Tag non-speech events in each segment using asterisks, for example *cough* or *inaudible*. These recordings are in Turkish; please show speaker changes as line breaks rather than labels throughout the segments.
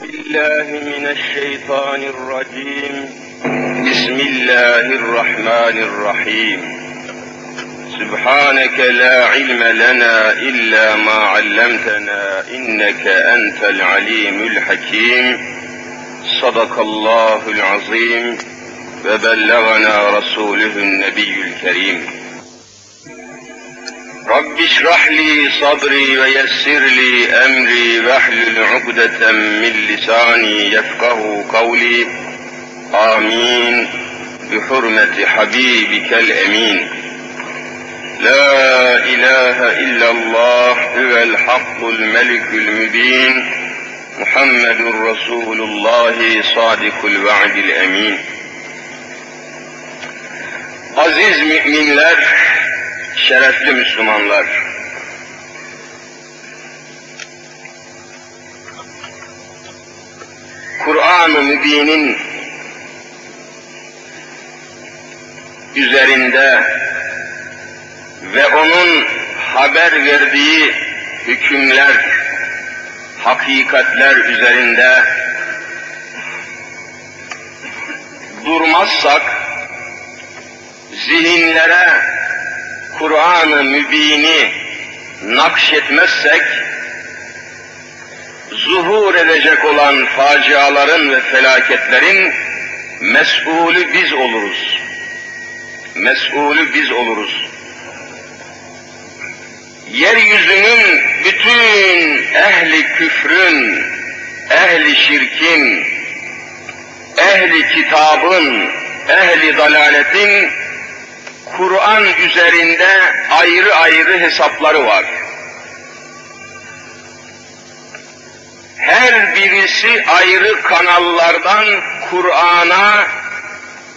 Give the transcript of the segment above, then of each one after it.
بالله من الشيطان الرجيم. بسم الله الرحمن الرحيم. سبحانك لا علم لنا إلا ما علمتنا إنك أنت العليم الحكيم. صدق الله العظيم. وبلغنا رسوله النبي الكريم. رب اشرح لي صدري ويسر لي أمري واحلل عقدة من لساني يفقه قولي. آمين. بحرمة حبيبك الأمين. لا إله إلا الله هو الحق الملك المبين. محمد رسول الله صادق الوعد الأمين. Aziz müminler, şerefli Müslümanlar. Kur'an-ı Mübin'in üzerinde ve onun haber verdiği hükümler, hakikatler üzerinde durmazsak, zihinlere Kur'an-ı Mübin'i nakşetmezsek, zuhur edecek olan faciaların ve felaketlerin mesulü biz oluruz. Mesulü biz oluruz. Yeryüzünün bütün ehli küfrün, ehli şirkin, ehli kitabın, ehli dalaletin Kur'an üzerinde ayrı ayrı hesapları var. Her birisi ayrı kanallardan Kur'an'a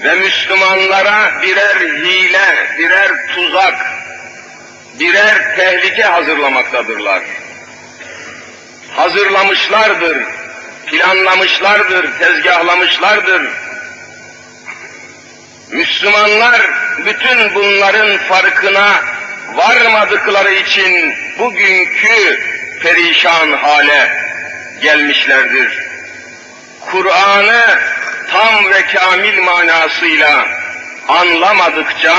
ve Müslümanlara birer hile, birer tuzak, birer tehlike hazırlamaktadırlar. Hazırlamışlardır, planlamışlardır, tezgahlamışlardır Müslümanlar bütün bunların farkına varmadıkları için bugünkü perişan hale gelmişlerdir. Kur'an'ı tam ve kamil manasıyla anlamadıkça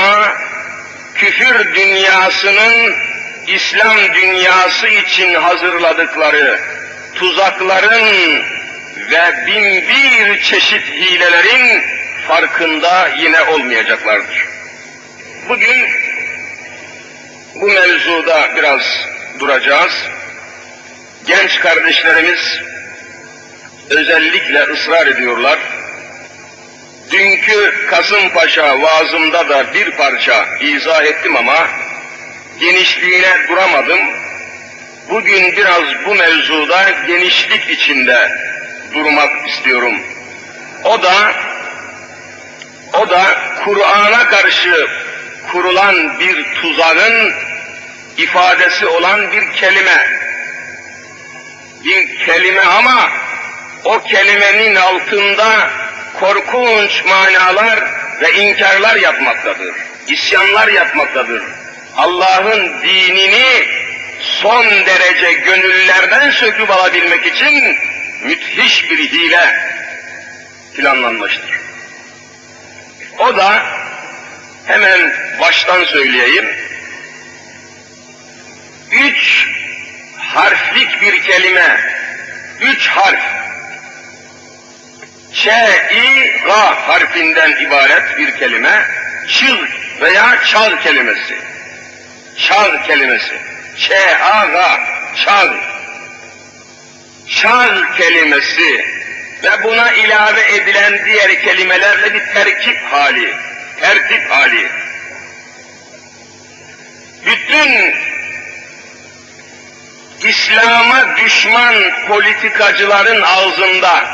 küfür dünyasının İslam dünyası için hazırladıkları tuzakların ve bin bir çeşit hilelerin farkında yine olmayacaklardır. Bugün bu mevzuda biraz duracağız. Genç kardeşlerimiz özellikle ısrar ediyorlar. Dünkü Kasımpaşa vaazımda da bir parça izah ettim ama genişliğine duramadım. Bugün biraz bu mevzuda genişlik içinde durmak istiyorum. O da o da Kur'an'a karşı kurulan bir tuzağın ifadesi olan bir kelime. Bir kelime ama o kelimenin altında korkunç manalar ve inkarlar yapmaktadır. İsyanlar yapmaktadır. Allah'ın dinini son derece gönüllerden söküp alabilmek için müthiş bir hile planlanmıştır. O da hemen baştan söyleyeyim. Üç harflik bir kelime, üç harf. Ç, i, ga harfinden ibaret bir kelime, çıl veya çal kelimesi. Çal kelimesi. Ç, a, ga, çal. Çal kelimesi ve buna ilave edilen diğer kelimelerle bir terkip hali, tertip hali. Bütün İslam'a düşman politikacıların ağzında,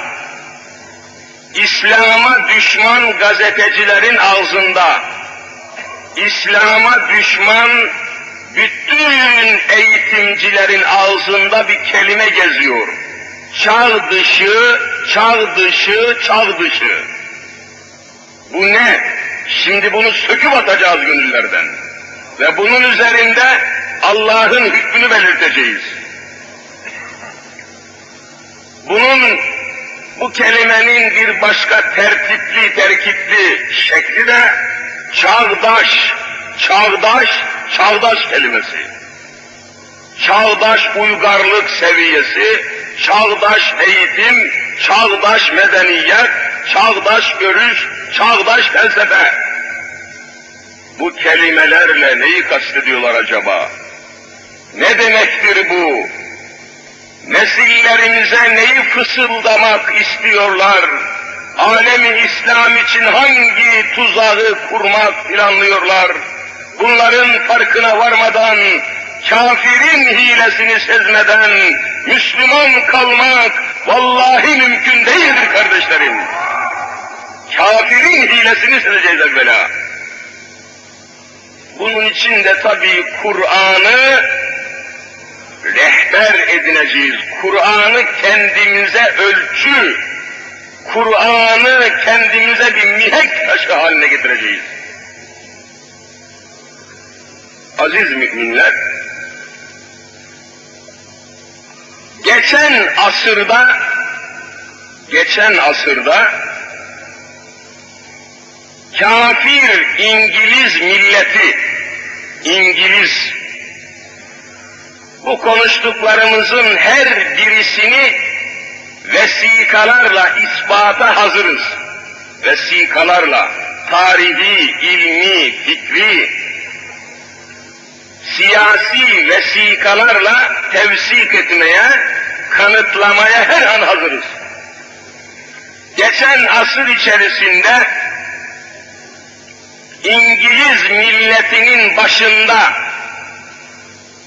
İslam'a düşman gazetecilerin ağzında, İslam'a düşman bütün eğitimcilerin ağzında bir kelime geziyor. Çağ dışı, çağ dışı, çağ dışı. Bu ne? Şimdi bunu söküp atacağız gönüllerden. Ve bunun üzerinde Allah'ın hükmünü belirteceğiz. Bunun Bu kelimenin bir başka tertipli, terkipli şekli de çağdaş, çağdaş, çağdaş kelimesi. Çağdaş uygarlık seviyesi, çağdaş eğitim, çağdaş medeniyet, çağdaş görüş, çağdaş felsefe. Bu kelimelerle neyi kastediyorlar acaba? Ne demektir bu? Nesillerimize neyi fısıldamak istiyorlar? Alemi İslam için hangi tuzağı kurmak planlıyorlar? Bunların farkına varmadan, kafirin hilesini sezmeden, Müslüman kalmak vallahi mümkün değildir kardeşlerim. Kafirin hilesini sezeceğiz evvela. Bunun için de tabii Kur'an'ı rehber edineceğiz. Kur'an'ı kendimize ölçü, Kur'an'ı kendimize bir mihenk taşı haline getireceğiz. Aziz müminler, geçen asırda, geçen asırda kafir İngiliz milleti, İngiliz bu konuştuklarımızın her birisini vesikalarla ispata hazırız. Vesikalarla, tarihi, ilmi, fikri, siyasi vesikalarla tevsik etmeye, kanıtlamaya her an hazırız. Geçen asır içerisinde İngiliz milletinin başında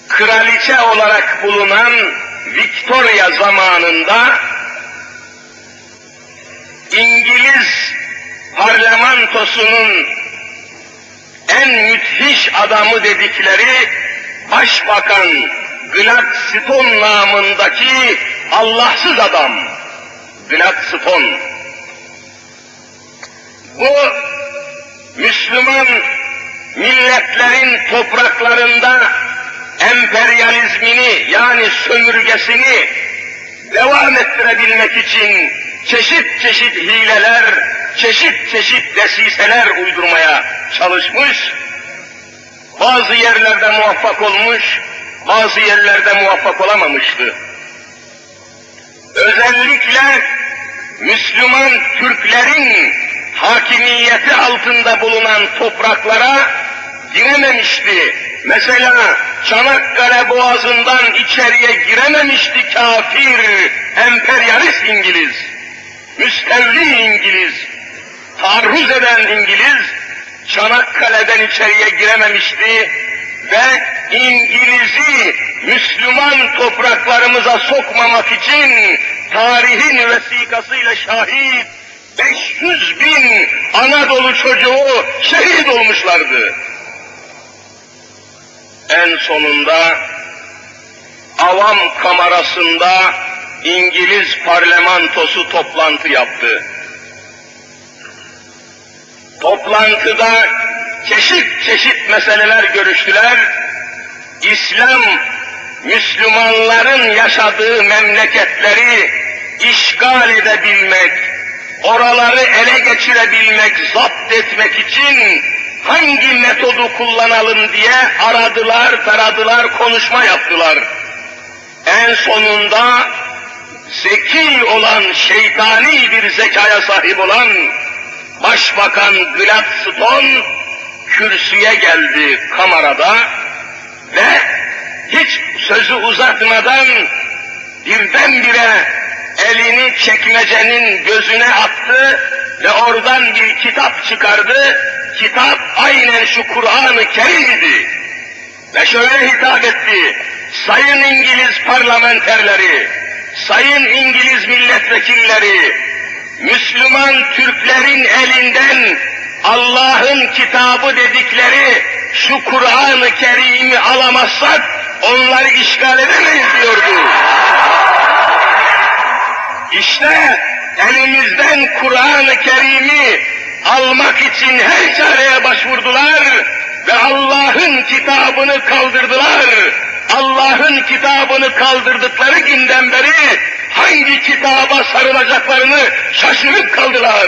kraliçe olarak bulunan Victoria zamanında İngiliz parlamentosunun en müthiş adamı dedikleri Başbakan Gladstone namındaki Allahsız adam Gladstone. Bu Müslüman milletlerin topraklarında emperyalizmini yani sömürgesini devam ettirebilmek için çeşit çeşit hileler, çeşit çeşit desiseler uydurmaya çalışmış, bazı yerlerde muvaffak olmuş, bazı yerlerde muvaffak olamamıştı. Özellikle Müslüman Türklerin hakimiyeti altında bulunan topraklara girememişti. Mesela Çanakkale Boğazı'ndan içeriye girememişti kafir, emperyalist İngiliz, müstevli İngiliz, taarruz eden İngiliz, Çanakkale'den içeriye girememişti ve İngiliz'i Müslüman topraklarımıza sokmamak için tarihin vesikasıyla şahit 500 bin Anadolu çocuğu şehit olmuşlardı. En sonunda avam kamerasında İngiliz parlamentosu toplantı yaptı. Toplantıda çeşit çeşit meseleler görüştüler. İslam, Müslümanların yaşadığı memleketleri işgal edebilmek, oraları ele geçirebilmek, zapt etmek için hangi metodu kullanalım diye aradılar, taradılar, konuşma yaptılar. En sonunda zeki olan, şeytani bir zekaya sahip olan Başbakan Gladstone kürsüye geldi kamerada ve hiç sözü uzatmadan birdenbire elini çekmecenin gözüne attı ve oradan bir kitap çıkardı. Kitap aynen şu Kur'an-ı Kerim'di. Ve şöyle hitap etti. Sayın İngiliz parlamenterleri, sayın İngiliz milletvekilleri, Müslüman Türklerin elinden Allah'ın kitabı dedikleri şu Kur'an-ı Kerim'i alamazsak onları işgal edemeyiz diyordu. İşte elimizden Kur'an-ı Kerim'i almak için her çareye başvurdular ve Allah'ın kitabını kaldırdılar. Allah'ın kitabını kaldırdıkları günden beri hangi kitaba sarılacaklarını şaşırıp kaldılar.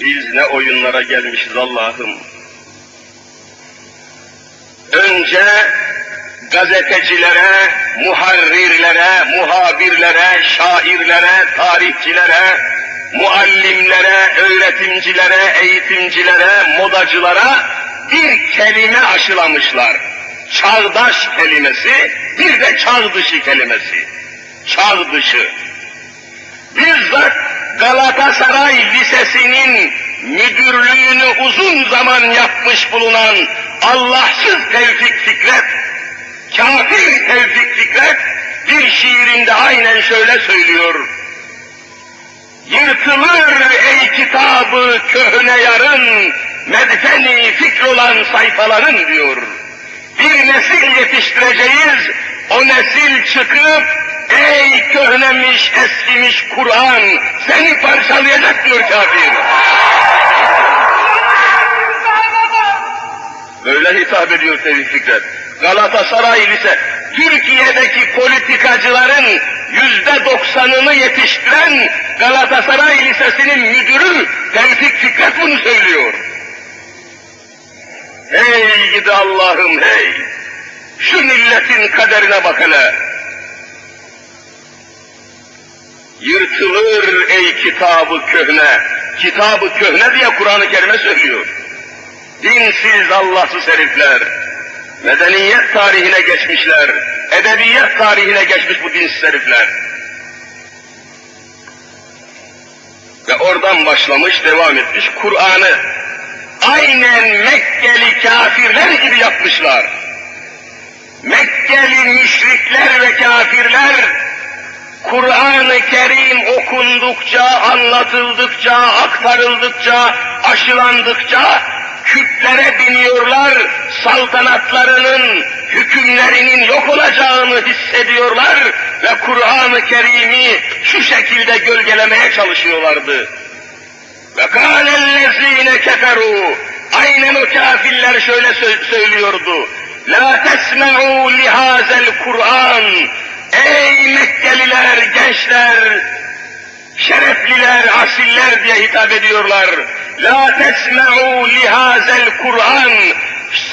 Biz ne oyunlara gelmişiz Allah'ım. Önce gazetecilere, muharrirlere, muhabirlere, şairlere, tarihçilere, muallimlere, öğretimcilere, eğitimcilere, modacılara bir kelime aşılamışlar. Çağdaş kelimesi, bir de çağ dışı kelimesi. Çağ dışı. Bizzat Galatasaray Lisesi'nin müdürlüğünü uzun zaman yapmış bulunan Allahsız Tevfik Fikret, kafir Tevfik Fikret bir şiirinde aynen şöyle söylüyor. Yırtılır ey kitabı köhne yarın, medfeni fikr olan sayfaların diyor. Bir nesil yetiştireceğiz, o nesil çıkıp ey köhnemiş, eskimiş Kur'an seni parçalayacak diyor kafir. Böyle hitap ediyor Tevfik Fikret. Galatasaray Lise, Türkiye'deki politikacıların yüzde doksanını yetiştiren Galatasaray Lisesi'nin müdürü Tevfik Fikret bunu söylüyor. Hey gidi Allah'ım hey! Şu milletin kaderine bak hele! Yırtılır ey kitabı köhne! Kitabı köhne diye Kur'an-ı Kerim'e söylüyor. Dinsiz Allahsız herifler, medeniyet tarihine geçmişler, edebiyat tarihine geçmiş bu dinsiz herifler. Ve oradan başlamış, devam etmiş. Kur'an'ı aynen Mekkeli kafirler gibi yapmışlar. Mekkeli müşrikler ve kafirler Kur'an-ı Kerim okundukça, anlatıldıkça, aktarıldıkça, aşılandıkça küplere biniyorlar, saltanatlarının, hükümlerinin yok olacağını hissediyorlar ve Kur'an-ı Kerim'i şu şekilde gölgelemeye çalışıyorlardı. Ve kâlellezîne keferû, aynen o kafirler şöyle sö- söylüyordu. La tesme'û lihazel Kur'an, ey Mekkeliler, gençler, şerefliler, asiller diye hitap ediyorlar. La tesme'u lihazel Kur'an.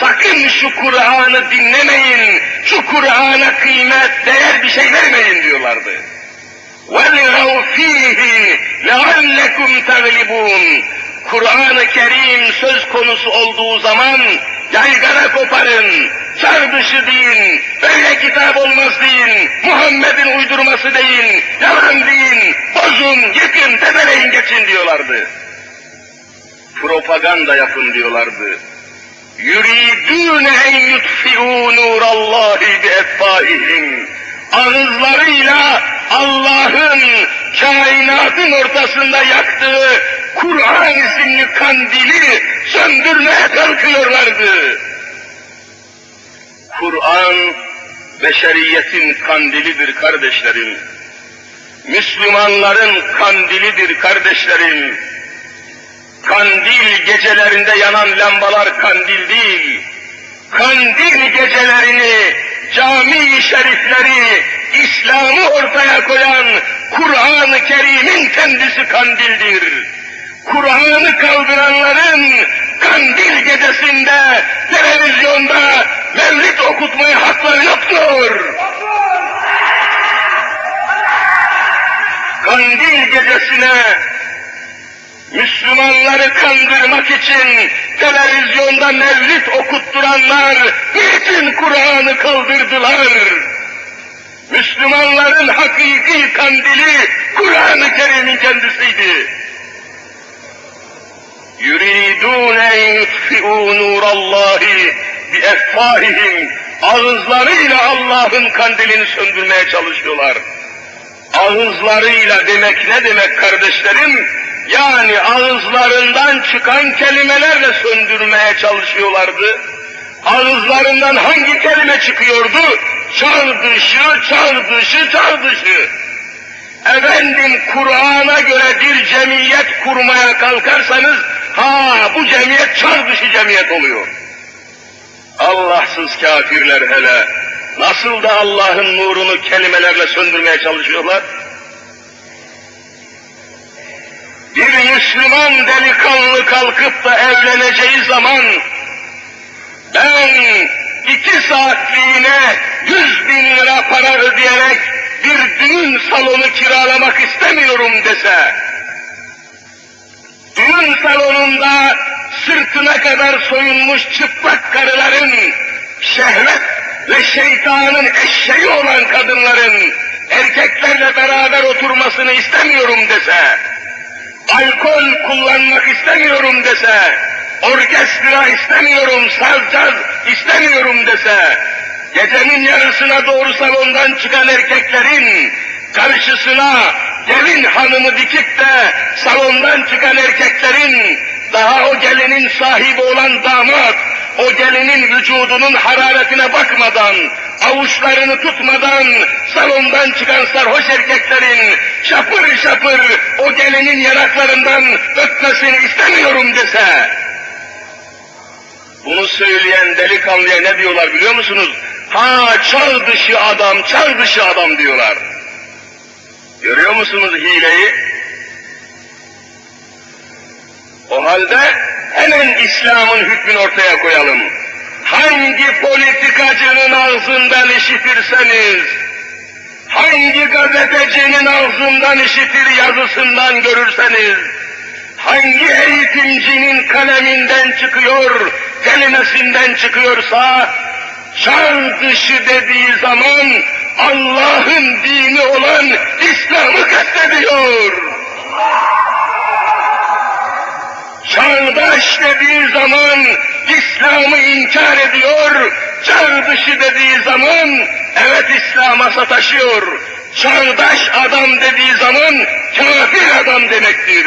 Sakın şu Kur'an'ı dinlemeyin. Şu Kur'an'a kıymet, değer bir şey vermeyin diyorlardı. وَلْغَوْ ف۪يهِ لَعَلَّكُمْ تَغْلِبُونَ Kur'an-ı Kerim söz konusu olduğu zaman yaygara koparın, çar dışı deyin, böyle kitap olmaz deyin, Muhammed'in uydurması deyin, yalan deyin, bozun, yıkın, tepeleyin geçin diyorlardı. Propaganda yapın diyorlardı. يُرِيدُونَ اَنْ يُطْفِئُوا نُورَ اللّٰهِ بِاَفْوَاهِهِمْ Ağızlarıyla Allah'ın kainatın ortasında yaktığı Kur'an isimli kandili söndürmeye kalkıyorlardı. Kur'an beşeriyetin kandilidir kardeşlerim. Müslümanların kandilidir kardeşlerim. Kandil gecelerinde yanan lambalar kandil değil. Kandil gecelerini, cami şerifleri, İslam'ı ortaya koyan Kur'an-ı Kerim'in kendisi kandildir. Kur'an'ı kaldıranların kandil gecesinde televizyonda mevlid okutmaya hakları yoktur. Kandil gecesine Müslümanları kandırmak için televizyonda mevlid okutturanlar niçin Kur'an'ı kaldırdılar? Müslümanların hakiki kandili Kur'an-ı Kerim'in kendisiydi. يُرِيدُونَ اَنْ يُطْفِئُوا نُورَ اللّٰهِ بِاَفْوَاهِهِمْ Ağızlarıyla Allah'ın kandilini söndürmeye çalışıyorlar. Ağızlarıyla demek ne demek kardeşlerim? Yani ağızlarından çıkan kelimelerle söndürmeye çalışıyorlardı. Ağızlarından hangi kelime çıkıyordu? Çağ dışı, çağ dışı, çağ dışı. Efendim Kur'an'a göre bir cemiyet kurmaya kalkarsanız, ha bu cemiyet çağ dışı cemiyet oluyor. Allahsız kafirler hele, nasıl da Allah'ın nurunu kelimelerle söndürmeye çalışıyorlar? Bir Müslüman delikanlı kalkıp da evleneceği zaman ben iki saatliğine yüz bin lira para ödeyerek bir düğün salonu kiralamak istemiyorum dese, düğün salonunda sırtına kadar soyunmuş çıplak karıların, şehvet ve şeytanın eşeği olan kadınların erkeklerle beraber oturmasını istemiyorum dese, alkol kullanmak istemiyorum dese, orkestra istemiyorum, saz istemiyorum dese, gecenin yarısına doğru salondan çıkan erkeklerin karşısına gelin hanımı dikip de salondan çıkan erkeklerin daha o gelinin sahibi olan damat, o gelinin vücudunun hararetine bakmadan, avuçlarını tutmadan salondan çıkan sarhoş erkeklerin şapır şapır o gelinin yanaklarından öpmesini istemiyorum dese, bunu söyleyen delikanlıya ne diyorlar biliyor musunuz? Ha çağ dışı adam, çağ dışı adam diyorlar. Görüyor musunuz hileyi? O halde hemen İslam'ın hükmünü ortaya koyalım. Hangi politikacının ağzından işitirseniz, hangi gazetecinin ağzından işitir yazısından görürseniz, hangi eğitimcinin kaleminden çıkıyor, kelimesinden çıkıyorsa, çağ dışı dediği zaman Allah'ın dini olan İslam'ı kastediyor. Çağdaş dediği zaman İslam'ı inkar ediyor, çağ dışı dediği zaman evet İslam'a sataşıyor. Çağdaş adam dediği zaman kafir adam demektir.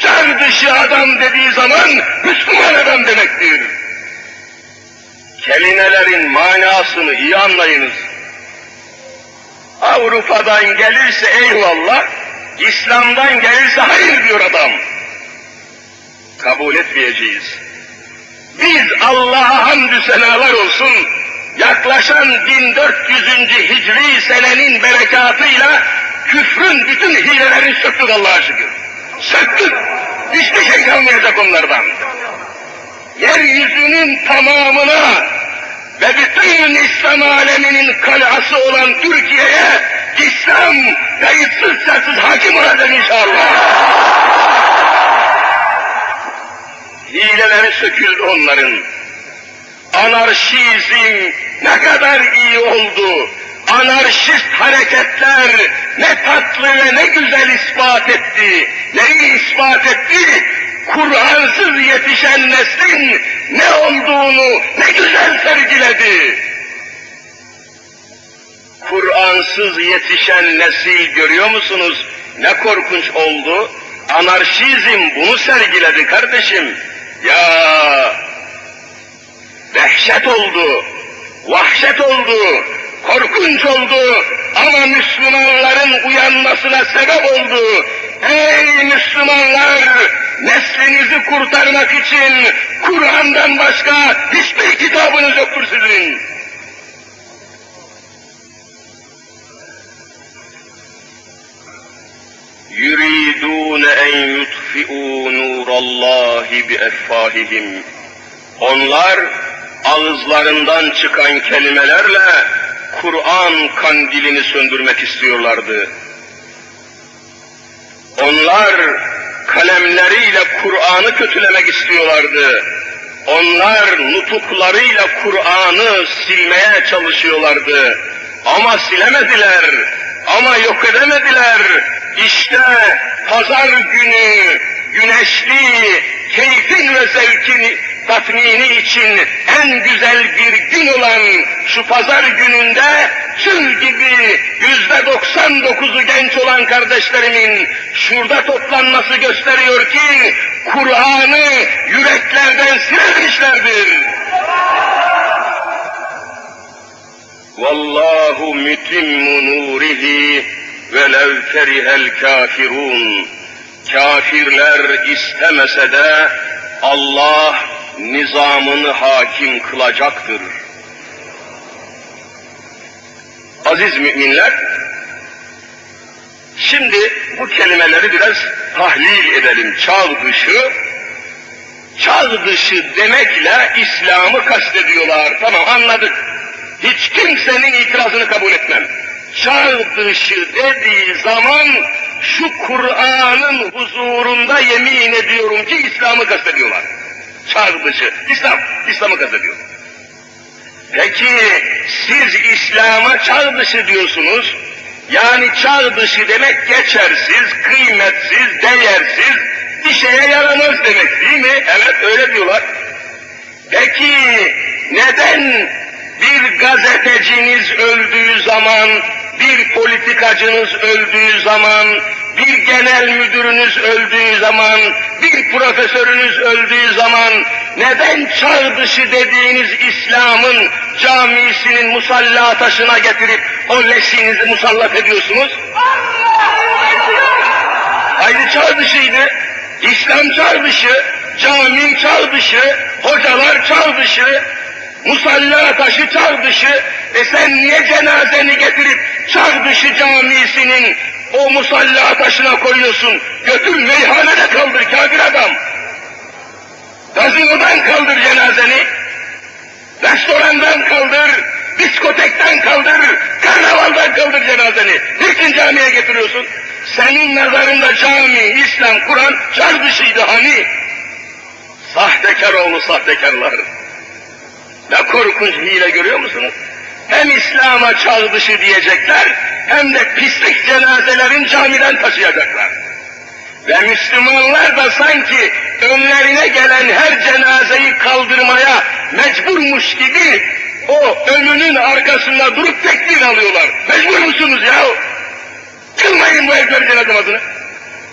Çağ dışı adam dediği zaman Müslüman adam demektir. Kelimelerin manasını iyi anlayınız. Avrupa'dan gelirse eyvallah, İslam'dan gelirse hayır diyor adam. Kabul etmeyeceğiz. Biz Allah'a hamdü senalar olsun, yaklaşan 1400. Hicri senenin berekatıyla küfrün bütün hilelerini söktük Allah'a şükür. Söktük. Hiçbir şey kalmayacak onlardan. Yeryüzünün tamamına ve bütün İslam aleminin kalası olan Türkiye'ye İslam kayıtsız şartsız hakim olacak inşallah. Hileleri söküldü onların. Anarşizm ne kadar iyi oldu. Anarşist hareketler ne tatlı ve ne güzel ispat etti. Neyi ispat etti? Kur'ansız yetişen neslin ne olduğunu ne güzel sergiledi. Kur'ansız yetişen nesil görüyor musunuz? Ne korkunç oldu. Anarşizm bunu sergiledi kardeşim. Ya dehşet oldu, vahşet oldu, korkunç oldu ama Müslümanların uyanmasına sebep oldu. Ey Müslümanlar! Neslinizi kurtarmak için Kur'an'dan başka hiçbir kitabınız yoktur sizin. يُرِيدُونَ اَنْ يُطْفِئُوا نُورَ اللّٰهِ بِاَفْوَاهِهِمْ Onlar ağızlarından çıkan kelimelerle Kur'an kandilini söndürmek istiyorlardı. Onlar kalemleriyle Kur'an'ı kötülemek istiyorlardı. Onlar nutuklarıyla Kur'an'ı silmeye çalışıyorlardı. Ama silemediler, ama yok edemediler. İşte pazar günü güneşli, keyfin ve zevkin tatmini için en güzel bir gün olan şu pazar gününde tüm gibi yüzde doksan dokuzu genç olan kardeşlerimin şurada toplanması gösteriyor ki Kur'an'ı yüreklerden silemişlerdir. Vallahu mütimmu nurihi velev kerihel kafirun. Kafirler istemese de Allah nizamını hakim kılacaktır. Aziz müminler, şimdi bu kelimeleri biraz tahlil edelim. Çağ dışı, çağ dışı demekle İslam'ı kastediyorlar. Tamam anladık. Hiç kimsenin itirazını kabul etmem. Çağ dışı dediği zaman şu Kur'an'ın huzurunda yemin ediyorum ki İslam'ı kastediyorlar. Çağ dışı. İslam, İslam'ı kastediyor. Peki siz İslam'a çağ dışı diyorsunuz. Yani çağ dışı demek geçersiz, kıymetsiz, değersiz, bir şeye yaramaz demek değil mi? Evet öyle diyorlar. Peki neden bir gazeteciniz öldüğü zaman, bir politikacınız öldüğü zaman, bir genel müdürünüz öldüğü zaman, bir profesörünüz öldüğü zaman neden çağ dışı dediğiniz İslam'ın camisinin musalla taşına getirip o leşinizi musallat ediyorsunuz? Aynı çağ dışıydı. İslam çağ dışı, cami çağ dışı, hocalar çağ dışı, musalla taşı çağ dışı. E sen niye cenazeni getirip çağ dışı camisinin o musalla taşına koyuyorsun? Götür meyhanede kaldır kafir adam. Gazinodan kaldır cenazeni. Restorandan kaldır, diskotekten kaldır, karnavaldan kaldır cenazeni. Niçin camiye getiriyorsun? Senin nazarında cami, İslam, Kur'an çar dışıydı hani. Sahtekar oğlu sahtekarlar. Ne korkunç hile görüyor musunuz? Hem İslam'a çağ dışı diyecekler, hem de pislik cenazelerin camiden taşıyacaklar. Ve Müslümanlar da sanki önlerine gelen her cenazeyi kaldırmaya mecburmuş gibi o ölünün arkasında durup tekbir alıyorlar. Mecbur musunuz ya? Kılmayın bu herifler cenaze namazını.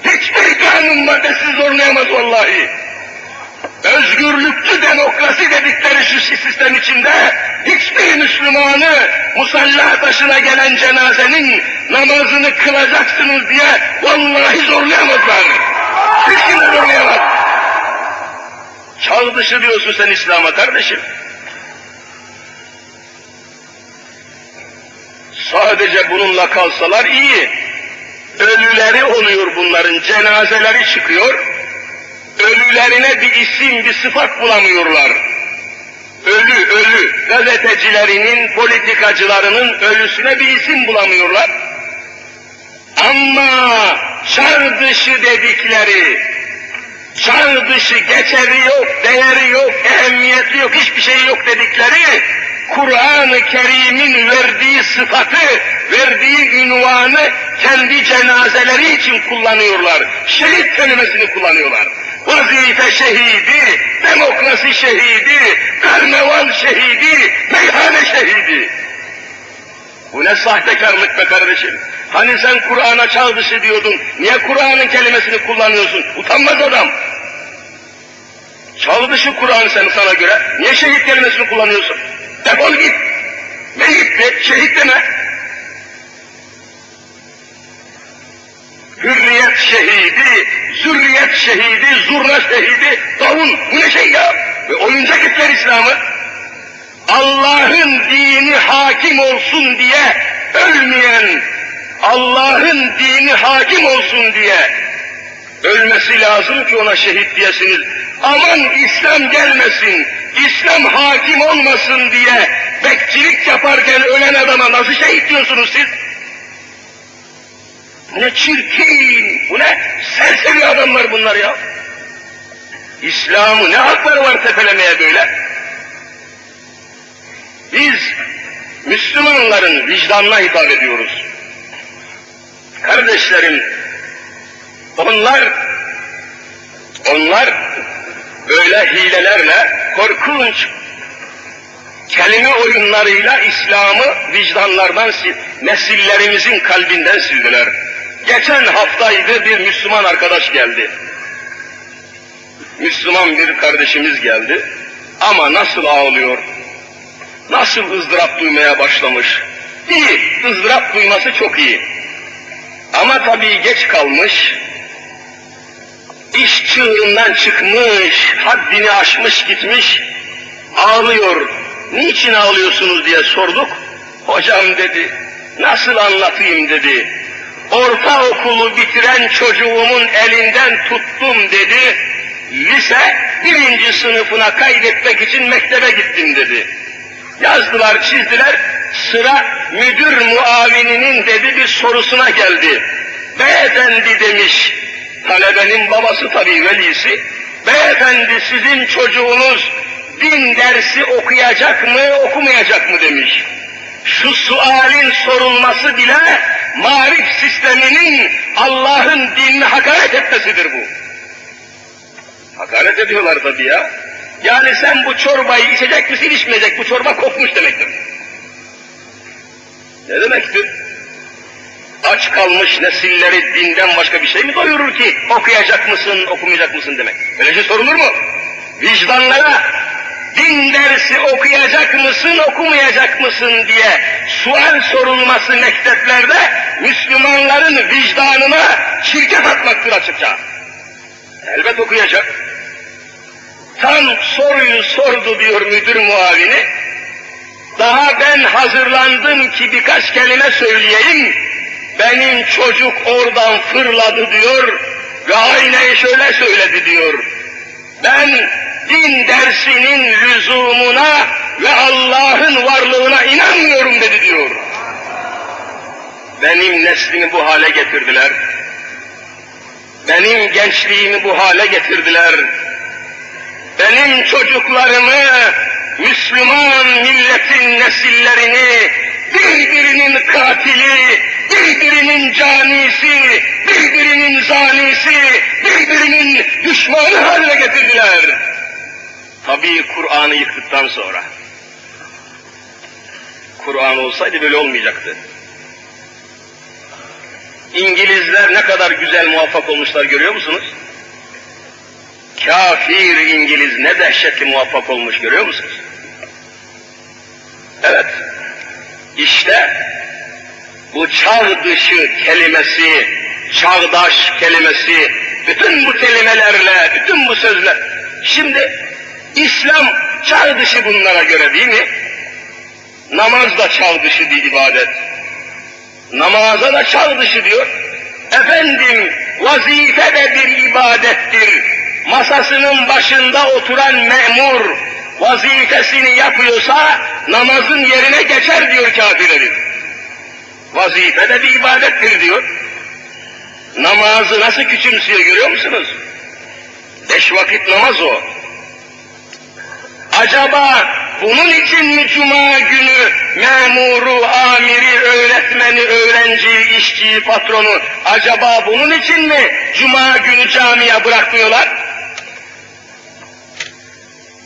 Hiçbir kanun maddesi zorlayamaz vallahi. Özgürlükçü demokrasi dedikleri şu sistem içinde hiçbir Müslümanı musalla taşına gelen cenazenin namazını kılacaksınız diye vallahi zorlayamazlar. Hiç kimse zorlayamaz. Çağ dışı diyorsun sen İslam'a kardeşim. Sadece bununla kalsalar iyi. Ölüleri oluyor bunların, cenazeleri çıkıyor. Ölülerine bir isim, bir sıfat bulamıyorlar. Ölü, ölü. Gazetecilerinin, politikacılarının ölüsüne bir isim bulamıyorlar. Ama çağ dışı dedikleri, çağ dışı geçeri yok, değeri yok, ehemmiyeti yok, hiçbir şey yok dedikleri, Kur'an-ı Kerim'in verdiği sıfatı, verdiği ünvanı kendi cenazeleri için kullanıyorlar. Şehit kelimesini kullanıyorlar. Vazife şehidi, demokrasi şehidi, karnaval şehidi, meyhane şehidi. Bu ne sahtekarlık be kardeşim. Hani sen Kur'an'a çağ dışı diyordun, niye Kur'an'ın kelimesini kullanıyorsun? Utanmaz adam. Çağ dışı Kur'an sen sana göre, niye şehit kelimesini kullanıyorsun? Defol git. Ne gitti? Şehit deme. Hürriyet şehidi, zürriyet şehidi, zurna şehidi, davul. Bu ne şey ya? Ve oyuncak ettiler İslam'ı. Allah'ın dini hakim olsun diye ölmeyen, Allah'ın dini hakim olsun diye ölmesi lazım ki ona şehit diyesiniz. Aman İslam gelmesin, İslam hakim olmasın diye bekçilik yaparken ölen adama nasıl şehit diyorsunuz siz? Bu ne çirkin, bu ne serseri adamlar bunlar ya. İslam'ı ne hakları var tepelemeye böyle? Biz Müslümanların vicdanına hitap ediyoruz. Kardeşlerim, onlar, onlar böyle hilelerle, korkunç kelime oyunlarıyla İslam'ı vicdanlardan, nesillerimizin kalbinden sildiler. Geçen haftaydı bir Müslüman arkadaş geldi. Müslüman bir kardeşimiz geldi. Ama nasıl ağlıyor, nasıl ızdırap duymaya başlamış. İyi, ızdırap duyması çok iyi. Ama tabii geç kalmış, iş çığırından çıkmış, haddini aşmış gitmiş, ağlıyor. Niçin ağlıyorsunuz diye sorduk. Hocam dedi, Nasıl anlatayım dedi. Ortaokulu bitiren çocuğumun elinden tuttum dedi. Lise birinci sınıfına kaydetmek için mektebe gittim dedi. Yazdılar, çizdiler. Sıra müdür muavininin dedi bir sorusuna geldi. Beyefendi demiş, talebenin babası tabii velisi. Beyefendi sizin çocuğunuz din dersi okuyacak mı, okumayacak mı demiş. Şu sualin sorulması bile marif sisteminin Allah'ın dinini hakaret etmesidir bu. Hakaret ediyorlar tabii ya. Yani sen bu çorbayı içecek misin, içmeyecek, bu çorba kokmuş demektir. Ne demektir? Aç kalmış nesilleri dinden başka bir şey mi doyurur ki okuyacak mısın, okumayacak mısın demek. Böyle şey sorulur mu? Vicdanlara din dersi okuyacak mısın, okumayacak mısın diye sual sorulması mekteplerde Müslümanların vicdanına şirket atmaktır açıkça. Elbet okuyacak. Tam soruyu sordu diyor müdür muavini. Daha ben hazırlandım ki birkaç kelime söyleyeyim. Benim çocuk oradan fırladı diyor ve aynen şöyle söyledi diyor. Ben din dersinin lüzumuna ve Allah'ın varlığına inanmıyorum dedi diyor. Benim neslimi bu hale getirdiler. Benim gençliğimi bu hale getirdiler. Benim çocuklarımı, Müslüman milletin nesillerini birbirinin katili, birbirinin canisi, birbirinin zanisi, birbirinin düşmanı haline getirdiler. Tabii Kur'an'ı yıktıktan sonra. Kur'an olsaydı böyle olmayacaktı. İngilizler ne kadar güzel muvaffak olmuşlar görüyor musunuz? Kafir İngiliz ne dehşetli muvaffak olmuş görüyor musunuz? Evet, işte bu çağ dışı kelimesi, çağdaş kelimesi, bütün bu kelimelerle, bütün bu sözler, şimdi İslam çağ dışı bunlara göre değil mi? Namaz da çağ dışı bir ibadet. Namaza da çağ dışı diyor. Efendim vazife de bir ibadettir. Masasının başında oturan memur vazifesini yapıyorsa namazın yerine geçer diyor kafirlerin. Vazife de bir ibadettir diyor. Namazı nasıl küçümsüyor görüyor musunuz? Beş vakit namaz o. Acaba bunun için mi cuma günü memuru, amiri, öğretmeni, öğrenciyi, işçiyi, patronu acaba bunun için mi cuma günü camiye bırakmıyorlar?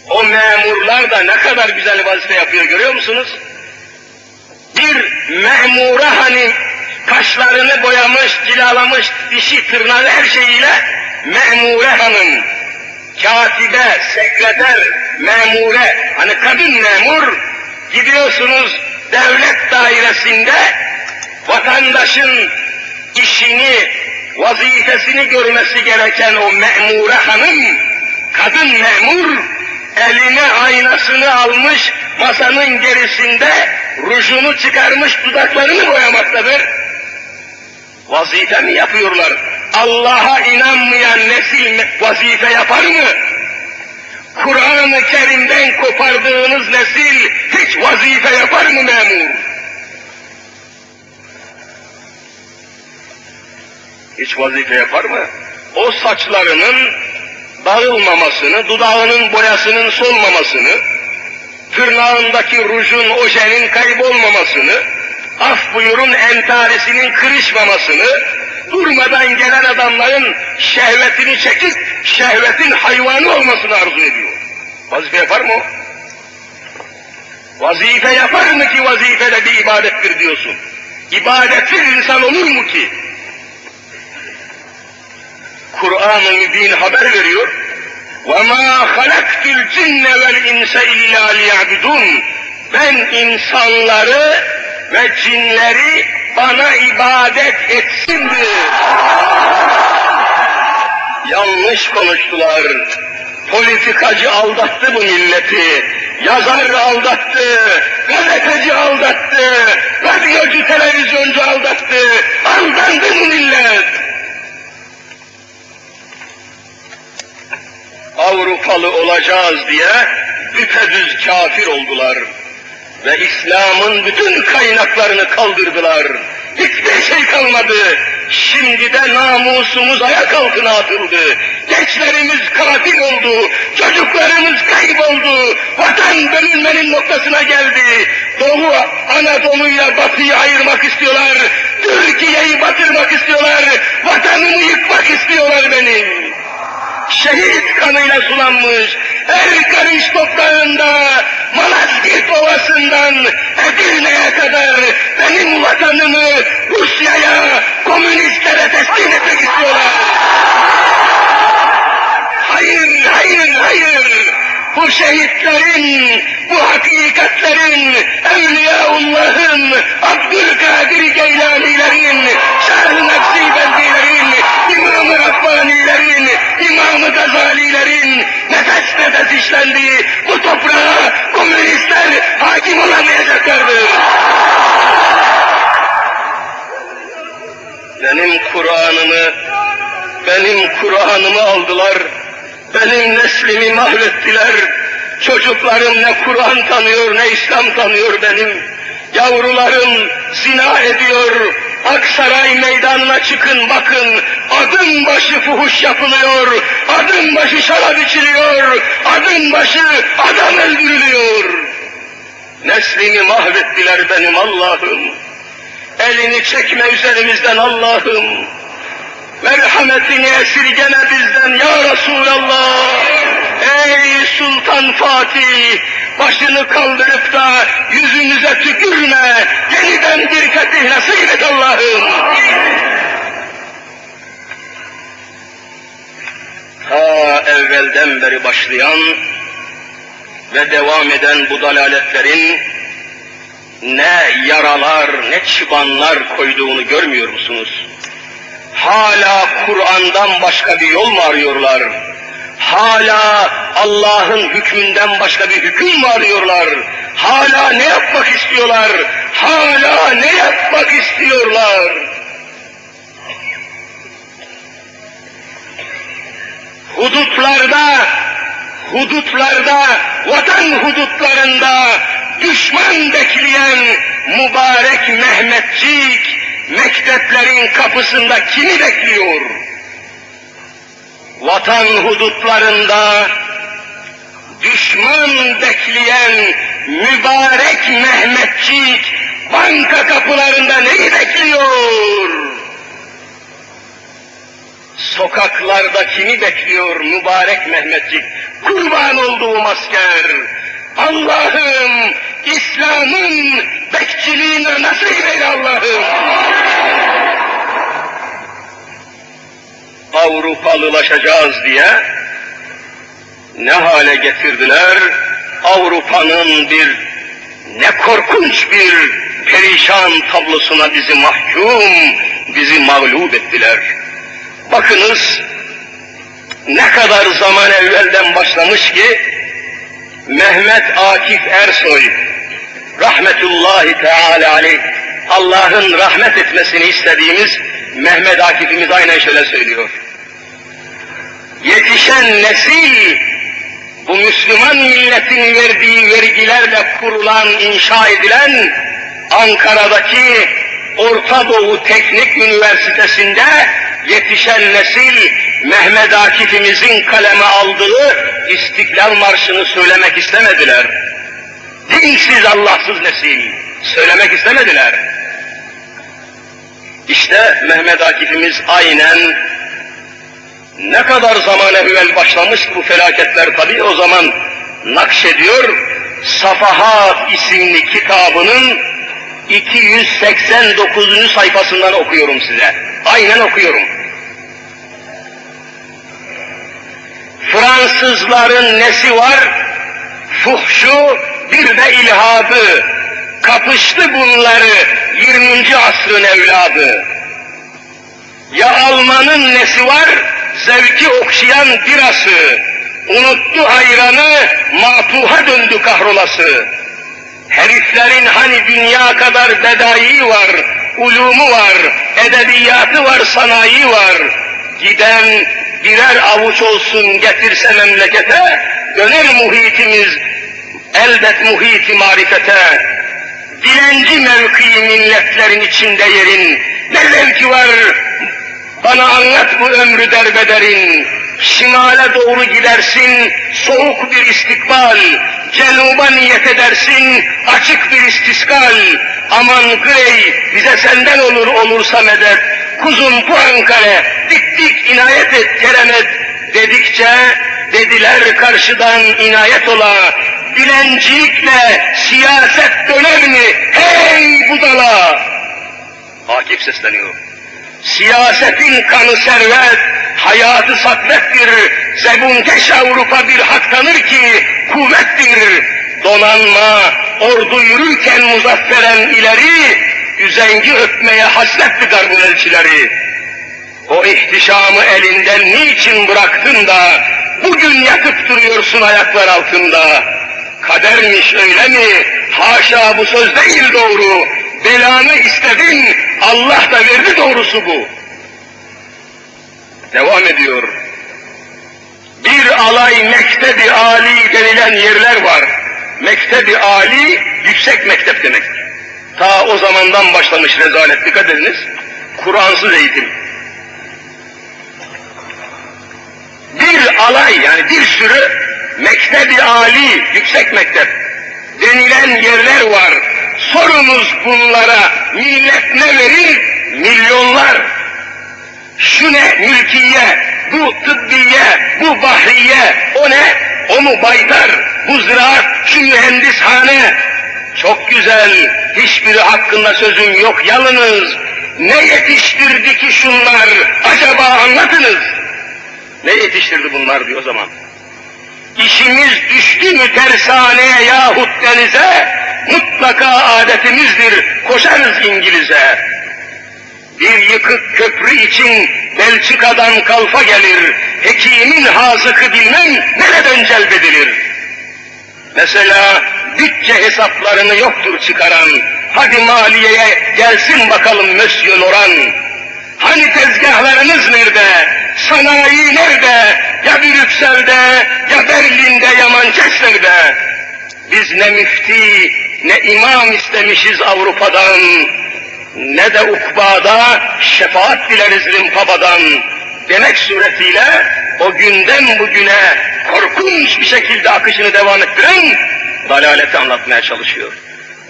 O memurlar da ne kadar güzel vazife yapıyor görüyor musunuz? Bir memura hani kaşlarını boyamış, cilalamış, dişi, tırnağı her şeyiyle memure hanım, katibe, sekreter, memure, hani kadın memur, gidiyorsunuz devlet dairesinde vatandaşın işini, vazifesini görmesi gereken o memure hanım, kadın memur, eline aynasını almış, masanın gerisinde rujunu çıkarmış dudaklarını boyamaktadır. Vazife mi yapıyorlar? Allah'a inanmayan nesil vazife yapar mı? Kur'an-ı Kerim'den kopardığınız nesil hiç vazife yapar mı memur? Hiç vazife yapar mı? O saçlarının dağılmamasını, dudağının boyasının solmamasını, tırnağındaki rujun, ojenin kaybolmamasını, af buyurun entarisinin kırışmamasını, durmadan gelen adamların şehvetini çekip şehvetin hayvanı olmasını arzu ediyor. Vazife yapar mı o? Vazife yapar mı ki vazife de bir ibadettir diyorsun? İbadetsiz insan olur mu ki? Kur'an-ı Mübin haber veriyor. وَمَا خَلَقْتُ الْجِنَّ وَالْاِنْسَ اِلَّا لِيَعْبُدُونَ Ben insanları ve cinleri bana ibadet etsin diye. Yanlış konuştular. Politikacı aldattı bu milleti. yazar aldattı, gazeteci aldattı, radyocu, televizyoncu aldattı, aldandı bu millet. Avrupalı olacağız diye düpedüz kafir oldular. Ve İslam'ın bütün kaynaklarını kaldırdılar. Hiçbir şey kalmadı. Şimdi de namusumuz ayak altına atıldı. Gençlerimiz katil oldu. Çocuklarımız kayboldu. Vatan bölünmenin noktasına geldi. Doğu Anadolu'yla Batı'yı ayırmak istiyorlar. Türkiye'yi batırmak istiyorlar. Vatanımı yıkmak istiyorlar benim şehit kanıyla sulanmış, her karış toprağında, Malazgirt Ovası'ndan Edirne'ye kadar benim vatanımı Rusya'ya, komünistlere teslim etmek istiyorlar. Hayır, hayır, hayır. Bu şehitlerin, bu hakikatlerin, Evliyaullah'ın, Abdülkadir Geylanilerin, Şah-ı Nakşibendilerin, İmam-ı Rabbanilerin, İmam-ı Gazalilerin nefes nefes işlendiği bu toprağa komünistler hakim olamayacaklardır. Benim Kur'an'ımı, benim Kur'an'ımı aldılar, benim neslimi mahvettiler. Çocuklarım ne Kur'an tanıyor ne İslam tanıyor benim. Yavrularım zina ediyor. Aksaray meydanına çıkın bakın. Adım başı fuhuş yapılıyor. Adım başı şarap içiliyor. Adım başı adam öldürülüyor. Neslimi mahvettiler benim Allah'ım. Elini çekme üzerimizden Allah'ım. Merhametini esirgeme bizden ya Resulallah. Ey Sultan Fatih, başını kaldırıp da yüzümüze tükürme, yeniden bir fetih nasip et Allah'ım. Ta evvelden beri başlayan ve devam eden bu dalaletlerin ne yaralar ne çıbanlar koyduğunu görmüyor musunuz? Hala Kur'an'dan başka bir yol mu arıyorlar? Hala Allah'ın hükmünden başka bir hüküm mü arıyorlar? Hala ne yapmak istiyorlar? Hala ne yapmak istiyorlar? Hudutlarda, hudutlarda, vatan hudutlarında düşman bekleyen mübarek Mehmetçik, mekteplerin kapısında kimi bekliyor? Vatan hudutlarında düşman bekleyen mübarek Mehmetçik banka kapılarında neyi bekliyor? Sokaklarda kimi bekliyor mübarek Mehmetçik? Kurban olduğum asker. Allah'ım İslam'ın bekçiliğine nasip eyle Allah'ım. Avrupalılaşacağız diye ne hale getirdiler? Avrupa'nın bir ne korkunç bir perişan tablosuna bizi mahkum, bizi mağlup ettiler. Bakınız ne kadar zaman evvelden başlamış ki Mehmet Akif Ersoy rahmetullahi teala aleyh Allah'ın rahmet etmesini istediğimiz Mehmet Akif'imiz aynen şöyle söylüyor. Yetişen nesil bu Müslüman milletin verdiği vergilerle kurulan, inşa edilen Ankara'daki Orta Doğu Teknik Üniversitesi'nde yetişen nesil Mehmet Akif'imizin kaleme aldığı İstiklal Marşı'nı söylemek istemediler. Dinsiz, Allahsız nesil söylemek istemediler. İşte Mehmet Akif'imiz aynen ne kadar zaman evvel başlamış bu felaketler tabii o zaman nakşediyor. Safahat isimli kitabının 289. sayfasından okuyorum size. Aynen okuyorum. Fransızların nesi var? Fuhşu bir de ilhadı. Kapıştı bunları 20. asrın evladı. Ya Alman'ın nesi var? Zevki okşayan birası. Unuttu hayranı mapuha döndü kahrolası. Heriflerin hani dünya kadar bedai var, ulumu var, edebiyatı var, sanayi var. Giden birer avuç olsun getirse memlekete, döner muhitimiz elbet muhiti marifete. Dilenci mevkii milletlerin içinde yerin, ne zevki var bana anlat bu ömrü derbederin. Şimale doğru gidersin, soğuk bir istikbal. Cenuba niyet edersin, açık bir istiskal. Aman Grey, bize senden olur olursa medet. Kuzum bu Ankara, dik dik inayet et, keremet. Dedikçe, dediler karşıdan inayet ola. Dilencilikle siyaset döner mi? Hey budala! Akif sesleniyor. Siyasetin kanı servet, hayatı satvettir. Zebunkeş Avrupa bir hak tanır ki kuvvettir. Donanma, ordu yürürken muzafferen ileri, üzengi öpmeye hasretti garbun elçileri. O ihtişamı elinden niçin bıraktın da, bugün yatıp duruyorsun ayaklar altında? Kadermiş öyle mi? Haşa bu söz değil doğru. Belanı istedin, Allah da verdi doğrusu bu. Devam ediyor. Bir alay mektebi ali denilen yerler var. Mektebi ali, yüksek mektep demek. Ta o zamandan başlamış rezalet, dikkat ediniz. Kur'ansız eğitim. Bir alay yani bir sürü mektebi ali, yüksek mektep denilen yerler var. Sorunuz bunlara, millet ne verir? Milyonlar. Şu ne? Mülkiye, bu tıbbiye, bu bahriye, o ne? O mu baydar, bu ziraat, şu mühendishane. Çok güzel, hiçbiri hakkında sözüm yok yalınız. Ne yetiştirdi ki şunlar? Acaba anlatınız. Ne yetiştirdi bunlar diyor o zaman. İşimiz düştü mü tersaneye yahut denize, mutlaka adetimizdir, koşarız İngiliz'e. Bir yıkık köprü için Belçika'dan kalfa gelir, hekimin hazıkı bilmem nereden celbedilir. Mesela bütçe hesaplarını yoktur çıkaran, hadi maliyeye gelsin bakalım Monsieur Loran. Hani tezgahlarınız nerede? Sanayi nerede? Ya Brüksel'de, ya Berlin'de, ya Manchester'de. Biz ne müfti, ne imam istemişiz Avrupa'dan, ne de ukbada şefaat dileriz Rimpaba'dan demek suretiyle o günden bugüne korkunç bir şekilde akışını devam ettiren dalaleti anlatmaya çalışıyor.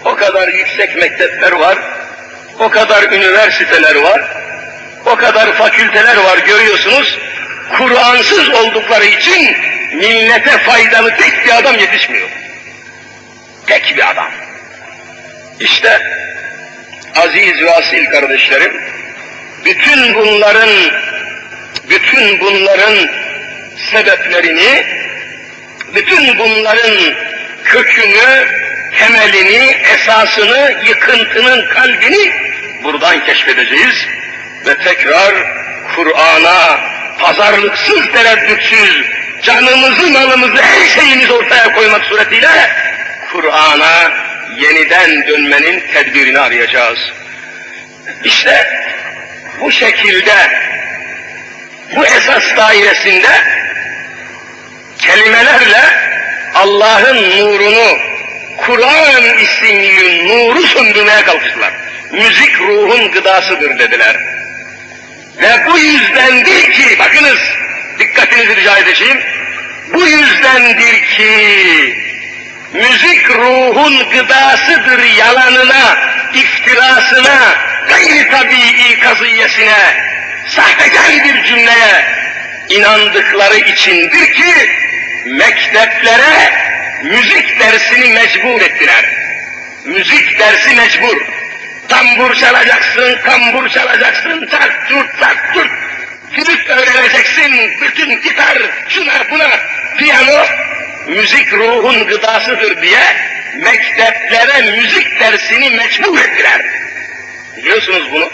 O kadar yüksek mektepler var, o kadar üniversiteler var, o kadar fakülteler var görüyorsunuz. Kur'ansız oldukları için millete faydalı tek bir adam yetişmiyor. Tek bir adam. İşte aziz ve asil kardeşlerim, bütün bunların, bütün bunların sebeplerini, bütün bunların kökünü, temelini, esasını, yıkıntının kalbini buradan keşfedeceğiz ve tekrar Kur'an'a pazarlıksız, tereddütsüz, canımızı, malımızı, her şeyimizi ortaya koymak suretiyle Kur'an'a yeniden dönmenin tedbirini arayacağız. İşte bu şekilde, bu esas dairesinde kelimelerle Allah'ın nurunu, Kur'an isimli nuru söndürmeye kalkıştılar. Müzik ruhun gıdasıdır dediler. Ve bu yüzdendir ki, bakınız, dikkatinizi rica edeceğim, bu yüzdendir ki, müzik ruhun gıdasıdır yalanına, iftirasına, gayri tabii kazıyesine, sahtekar bir cümleye inandıkları içindir ki, mekteplere müzik dersini mecbur ettiler. Müzik dersi mecbur. Tambur çalacaksın, kambur çalacaksın, çart çurt çart çurt. Flüt öğreneceksin, bütün gitar, şuna buna, piyano, müzik ruhun gıdasıdır diye mekteplere müzik dersini mecbur ettiler. Biliyorsunuz bunu.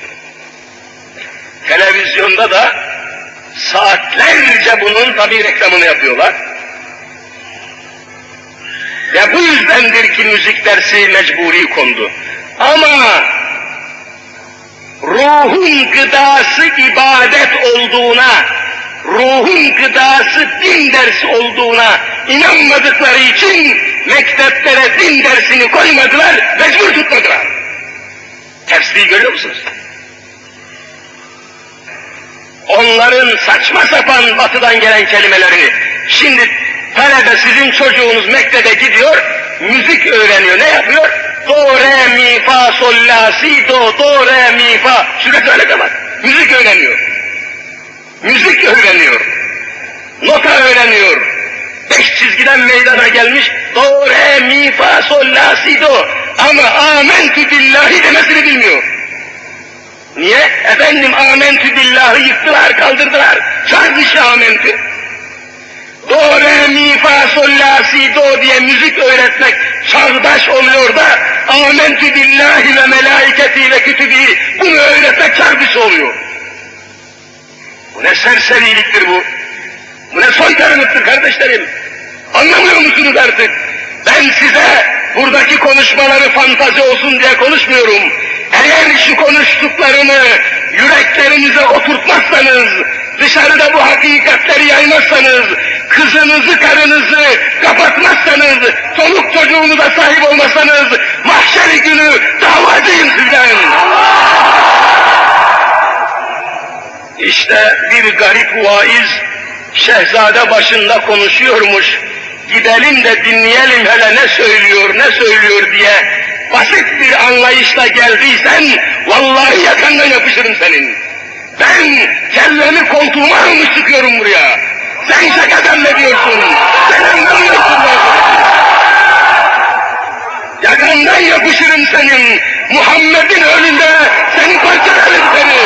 Televizyonda da saatlerce bunun tabi reklamını yapıyorlar. Ve bu yüzdendir ki müzik dersi mecburi kondu. Ama ruhun gıdası ibadet olduğuna, ruhun gıdası din dersi olduğuna inanmadıkları için mekteplere din dersini koymadılar, mecbur tutmadılar. Tersliği görüyor musunuz? Onların saçma sapan batıdan gelen kelimelerini, şimdi talebe sizin çocuğunuz mektebe gidiyor, müzik öğreniyor, ne yapıyor? Do, re, mi, fa, sol, la, si, do, do, re, mi, fa. Sürekli öyle. Müzik öğreniyor. Müzik öğreniyor. Nota öğreniyor. Beş çizgiden meydana gelmiş. Do, re, mi, fa, sol, la, si, do. Ama amentü billahi demesini bilmiyor. Niye? Efendim amentü billahi yıktılar, kaldırdılar. Sarmış amentü. Do, re, mi, fa, sol, la, si, do diye müzik öğretmek çağdaş oluyor da amentü billahi ve melaiketi ve kütübi bunu öğretmek çarpısı oluyor. Bu ne serseriliktir bu? Bu ne soytarılıktır kardeşlerim? Anlamıyor musunuz artık? Ben size buradaki konuşmaları fantazi olsun diye konuşmuyorum. Eğer şu konuştuklarımı yüreklerinize oturtmazsanız, dışarıda bu hakikatleri yaymazsanız, kızınızı, karınızı kapatmazsanız, çoluk çocuğunuza sahip olmazsanız, mahşeri günü davacıyım sizden. *laughs* İşte bir garip vaiz, şehzade başında konuşuyormuş. Gidelim de dinleyelim hele ne söylüyor, ne söylüyor diye basit bir anlayışla geldiysen, vallahi yakandan yapışırım senin. Ben kellemi koltuğuma almış çıkıyorum buraya. Sen şaka zannediyorsun. Sen anlamıyorsun ben. Yakandan yapışırım senin. Muhammed'in önünde seni parçalarım seni.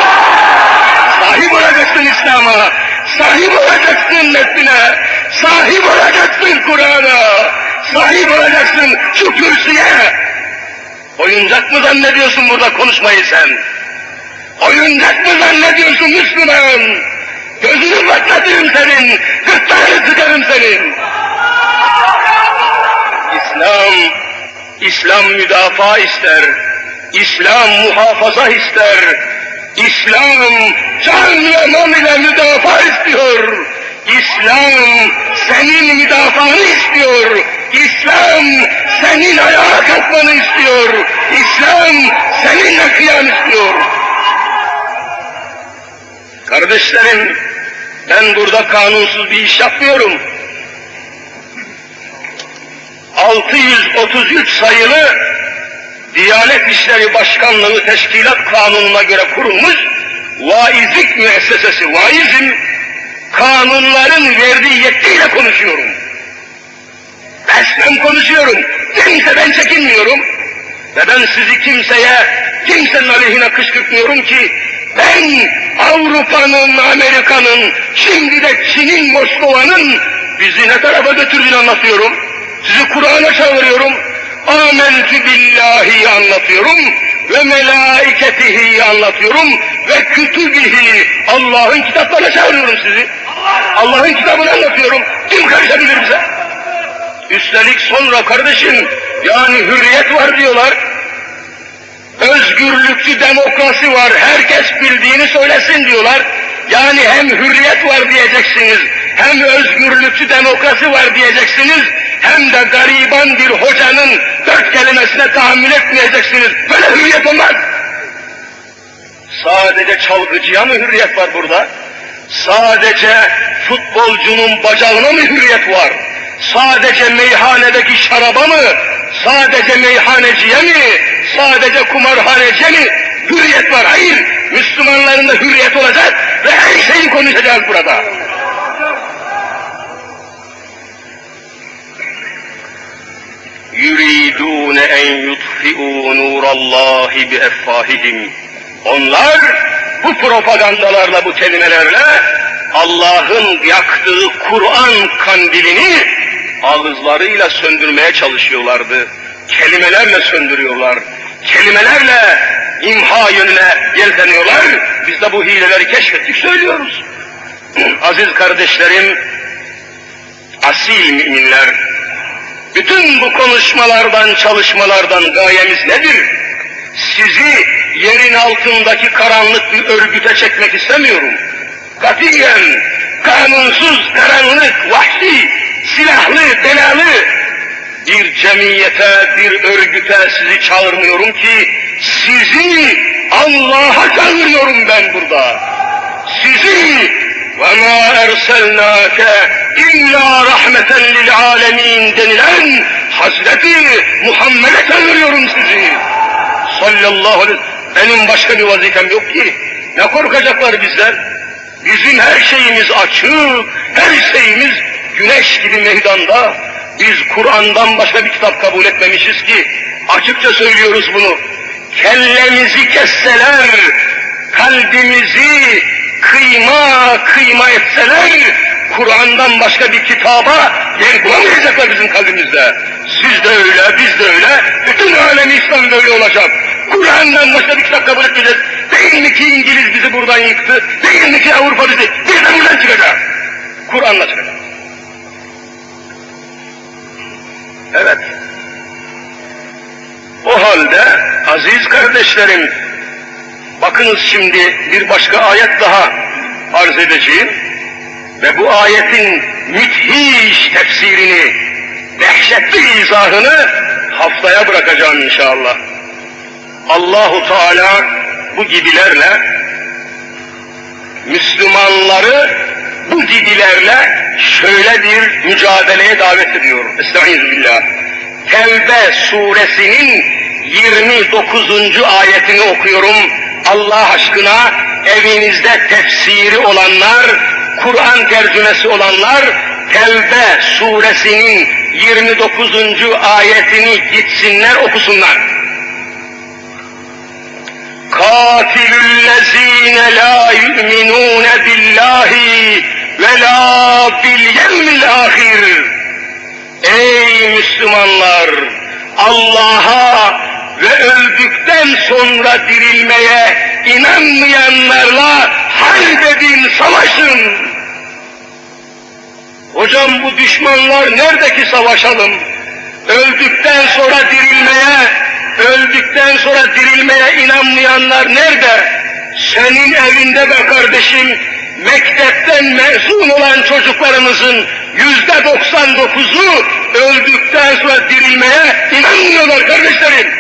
Sahip olacaksın İslam'a. Sahip olacaksın nesline. Sahip olacaksın Kur'an'a. Sahip olacaksın şu kürsüye. Oyuncak mı zannediyorsun burada konuşmayı sen? Oyuncak mı zannediyorsun Müslüman? Gözünü patlatırım senin, gırtlağını sıkarım senin. İslam, İslam müdafaa ister, İslam muhafaza ister, İslam can ve mal ile müdafaa istiyor. İslam senin müdafaanı istiyor. İslam senin ayağa kalkmanı istiyor. İslam seninle kıyam istiyor. Kardeşlerim, ben burada kanunsuz bir iş yapmıyorum. 633 sayılı Diyanet İşleri Başkanlığı Teşkilat Kanunu'na göre kurulmuş vaizlik müessesesi, vaizm kanunların verdiği yetkiyle konuşuyorum. Resmen konuşuyorum. Kimse ben çekinmiyorum. Ve ben sizi kimseye, kimsenin aleyhine kışkırtmıyorum ki ben Avrupa'nın, Amerika'nın, şimdi de Çin'in, Moskova'nın bizi ne tarafa götürdüğünü anlatıyorum. Sizi Kur'an'a çağırıyorum. Amentü billahi anlatıyorum ve melaiketihi anlatıyorum ve kütübihi Allah'ın kitaplarına çağırıyorum sizi. Allah'ın kitabını anlatıyorum. Kim karışabilir bize? Üstelik sonra kardeşim yani hürriyet var diyorlar. Özgürlükçü demokrasi var. Herkes bildiğini söylesin diyorlar. Yani hem hürriyet var diyeceksiniz, hem özgürlükçü demokrasi var diyeceksiniz, hem de gariban bir hocanın dört kelimesine tahammül etmeyeceksiniz. Böyle hürriyet olmaz. Sadece çalgıcıya mı hürriyet var burada? Sadece futbolcunun bacağına mı hürriyet var? Sadece meyhanedeki şaraba mı? Sadece meyhaneciye mi? Sadece kumarhaneciye mi? Hürriyet var. Hayır. Müslümanların da hürriyet olacak ve her şeyi konuşacağız burada. yuridun en yutfi'u nurallahi bi effahihim. Onlar bu propagandalarla, bu kelimelerle Allah'ın yaktığı Kur'an kandilini ağızlarıyla söndürmeye çalışıyorlardı. Kelimelerle söndürüyorlar. Kelimelerle imha yönüne yelteniyorlar. Biz de bu hileleri keşfettik, söylüyoruz. *clears throat* Aziz kardeşlerim, asil müminler, Bütün bu konuşmalardan, çalışmalardan gayemiz nedir? Sizi yerin altındaki karanlık bir örgüte çekmek istemiyorum katiyen, kanunsuz, karanlık, vahşi, silahlı, belalı bir cemiyete, bir örgüte sizi çağırmıyorum ki sizi Allah'a çağırıyorum ben burada. Sizi ve ma erselnake illa rahmeten lil alemin denilen Hazreti Muhammed'e çağırıyorum sizi. Sallallahu aleyhi Benim başka bir vazifem yok ki. Ne korkacaklar bizden? Bizim her şeyimiz açık, her şeyimiz güneş gibi meydanda. Biz Kur'an'dan başka bir kitap kabul etmemişiz ki. Açıkça söylüyoruz bunu. Kellemizi kesseler, kalbimizi kıyma kıyma etseler, Kur'an'dan başka bir kitaba yer bulamayacaklar bizim kalbimizde. Siz de öyle, biz de öyle, bütün alem İslam böyle olacak. Kur'an'dan başka bir kitap kabul etmeyeceğiz. Değil mi ki İngiliz bizi buradan yıktı, değil mi ki Avrupa bizi, biz de buradan çıkacağız. Kur'an'la çıkacağız. Evet. O halde aziz kardeşlerim, bakınız şimdi bir başka ayet daha arz edeceğim ve bu ayetin müthiş tefsirini, dehşetli izahını haftaya bırakacağım inşallah. Allahu Teala bu gibilerle Müslümanları bu gibilerle şöyle bir mücadeleye davet ediyor. Estağfirullah. Tevbe suresinin 29. ayetini okuyorum. Allah aşkına evinizde tefsiri olanlar, Kur'an tercümesi olanlar Tevbe suresinin 29. ayetini gitsinler okusunlar. La yu'minune billahi ve la bil yevmil ahir. Ey Müslümanlar! Allah'a ve öldükten sonra dirilmeye inanmayanlarla harbedin, savaşın. Hocam bu düşmanlar nerede ki savaşalım? Öldükten sonra dirilmeye, öldükten sonra dirilmeye inanmayanlar nerede? Senin evinde be kardeşim, mektepten mezun olan çocuklarımızın yüzde doksan dokuzu öldükten sonra dirilmeye inanmıyorlar kardeşlerim.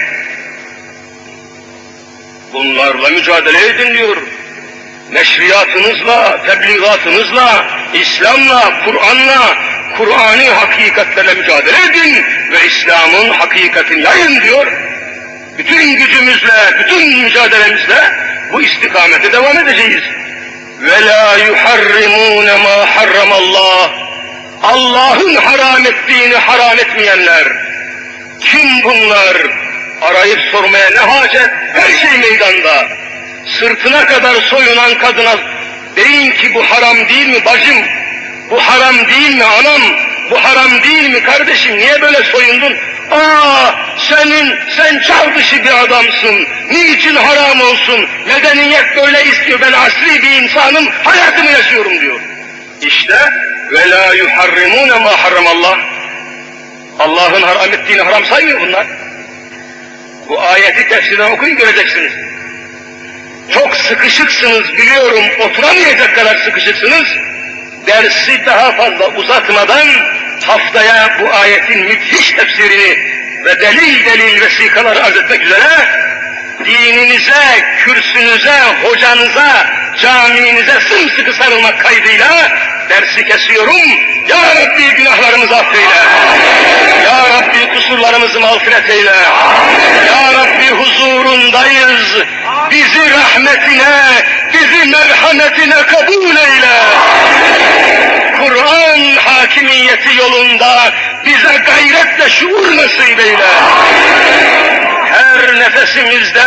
Bunlarla mücadele edin diyor. Neşriyatınızla, tebliğatınızla, İslam'la, Kur'an'la, Kur'an'ı hakikatlerle mücadele edin ve İslam'ın hakikatini yayın diyor. Bütün gücümüzle, bütün mücadelemizle bu istikamete devam edeceğiz. Ve la yuharrimune ma harramallah. Allah'ın haram ettiğini haram etmeyenler. Kim bunlar? Arayıp sormaya ne hacet? Her şey meydanda. Sırtına kadar soyunan kadına deyin ki bu haram değil mi bacım? Bu haram değil mi anam? Bu haram değil mi kardeşim? Niye böyle soyundun? Aa senin, sen çağ dışı bir adamsın. Niçin haram olsun? Medeniyet böyle istiyor. Ben asri bir insanım, hayatımı yaşıyorum diyor. İşte ve la yuharrimune ma harramallah. Allah'ın haram ettiğini haram saymıyor bunlar. Bu ayeti tefsirden okuyun göreceksiniz. Çok sıkışıksınız biliyorum, oturamayacak kadar sıkışıksınız. Dersi daha fazla uzatmadan haftaya bu ayetin müthiş tefsirini ve delil delil vesikaları arz etmek üzere dininize, kürsünüze, hocanıza, caminize sımsıkı sarılmak kaydıyla dersi kesiyorum. Ya Rabbi günahlarımızı affeyle. Ya Rabbi kusurlarımızı mağfiret eyle. Ya Rabbi huzurundayız. Bizi rahmetine, bizi merhametine kabul eyle. Kur'an hakimiyeti yolunda bize gayretle şuur nasip eyle. Her nefesimizde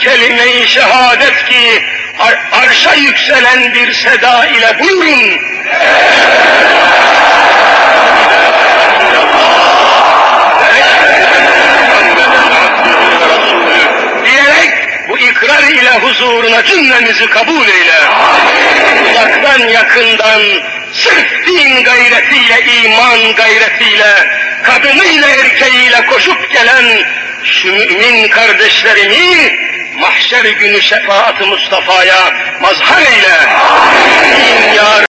kelime-i şehadet ki ar arşa yükselen bir seda ile buyurun. diyerek bu ile huzuruna cümlemizi kabul eyle. Uzaktan yakından sırf din gayretiyle, iman gayretiyle kadınıyla erkeğiyle koşup gelen şu mümin kardeşlerimi mahşer günü şefaat-ı Mustafa'ya mazhar eyle.